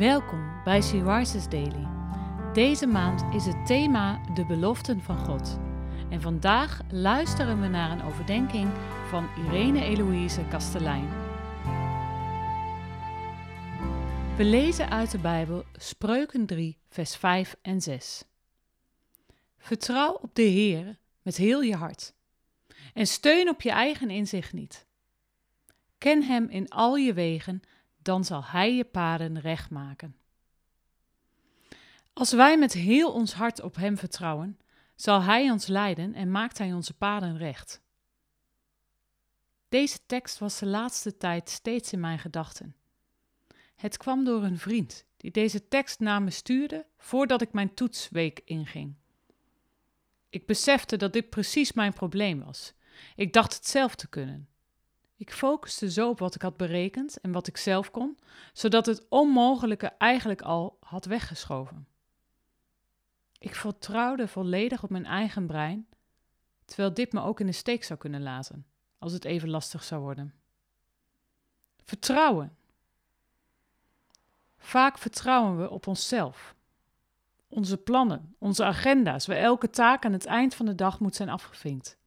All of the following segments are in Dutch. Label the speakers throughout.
Speaker 1: Welkom bij Rises Daily. Deze maand is het thema de beloften van God. En vandaag luisteren we naar een overdenking van Irene Eloïse Kastelein. We lezen uit de Bijbel Spreuken 3, vers 5 en 6. Vertrouw op de Heer met heel je hart en steun op je eigen inzicht niet. Ken Hem in al je wegen, dan zal Hij je paden recht maken. Als wij met heel ons hart op Hem vertrouwen, zal Hij ons leiden en maakt Hij onze paden recht. Deze tekst was de laatste tijd steeds in mijn gedachten. Het kwam door een vriend die deze tekst naar me stuurde voordat ik mijn toetsweek inging. Ik besefte dat dit precies mijn probleem was. Ik dacht het zelf te kunnen. Ik focuste zo op wat ik had berekend en wat ik zelf kon, zodat het onmogelijke eigenlijk al had weggeschoven. Ik vertrouwde volledig op mijn eigen brein, terwijl dit me ook in de steek zou kunnen laten, als het even lastig zou worden. Vertrouwen. Vaak vertrouwen we op onszelf, onze plannen, onze agenda's, waar elke taak aan het eind van de dag moet zijn afgevinkt.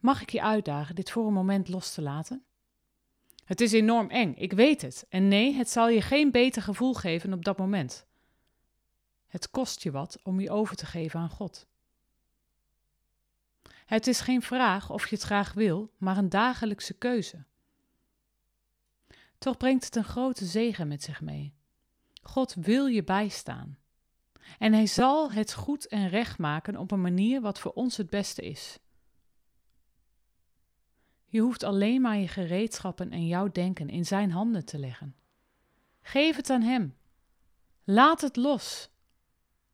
Speaker 1: Mag ik je uitdagen dit voor een moment los te laten? Het is enorm eng, ik weet het. En nee, het zal je geen beter gevoel geven op dat moment. Het kost je wat om je over te geven aan God. Het is geen vraag of je het graag wil, maar een dagelijkse keuze. Toch brengt het een grote zegen met zich mee. God wil je bijstaan. En hij zal het goed en recht maken op een manier wat voor ons het beste is. Je hoeft alleen maar je gereedschappen en jouw denken in zijn handen te leggen. Geef het aan hem. Laat het los.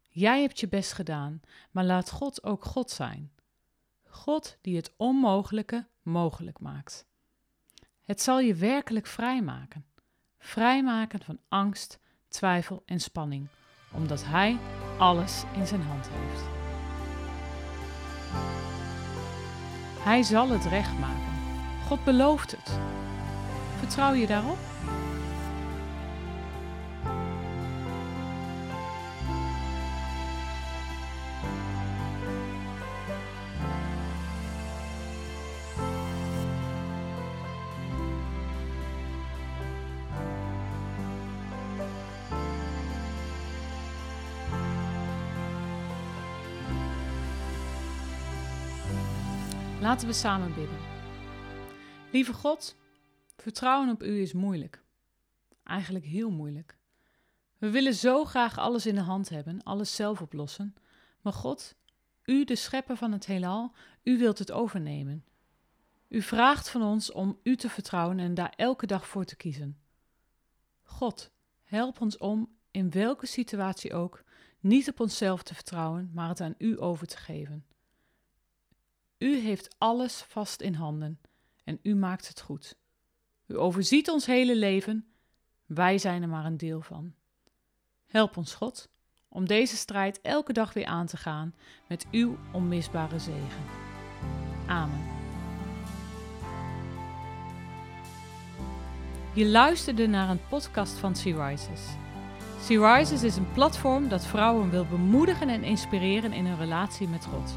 Speaker 1: Jij hebt je best gedaan, maar laat God ook God zijn. God die het onmogelijke mogelijk maakt. Het zal je werkelijk vrijmaken. Vrijmaken van angst, twijfel en spanning, omdat Hij alles in zijn hand heeft. Hij zal het recht maken. God belooft het. Vertrouw je daarop? Laten we samen bidden. Lieve God, vertrouwen op U is moeilijk. Eigenlijk heel moeilijk. We willen zo graag alles in de hand hebben, alles zelf oplossen. Maar God, U, de schepper van het heelal, U wilt het overnemen. U vraagt van ons om U te vertrouwen en daar elke dag voor te kiezen. God, help ons om, in welke situatie ook, niet op onszelf te vertrouwen, maar het aan U over te geven. U heeft alles vast in handen en U maakt het goed. U overziet ons hele leven, wij zijn er maar een deel van. Help ons, God, om deze strijd elke dag weer aan te gaan met Uw onmisbare zegen. Amen. Je luisterde naar een podcast van Sea Rises. Sea Rises is een platform dat vrouwen wil bemoedigen en inspireren in hun relatie met God.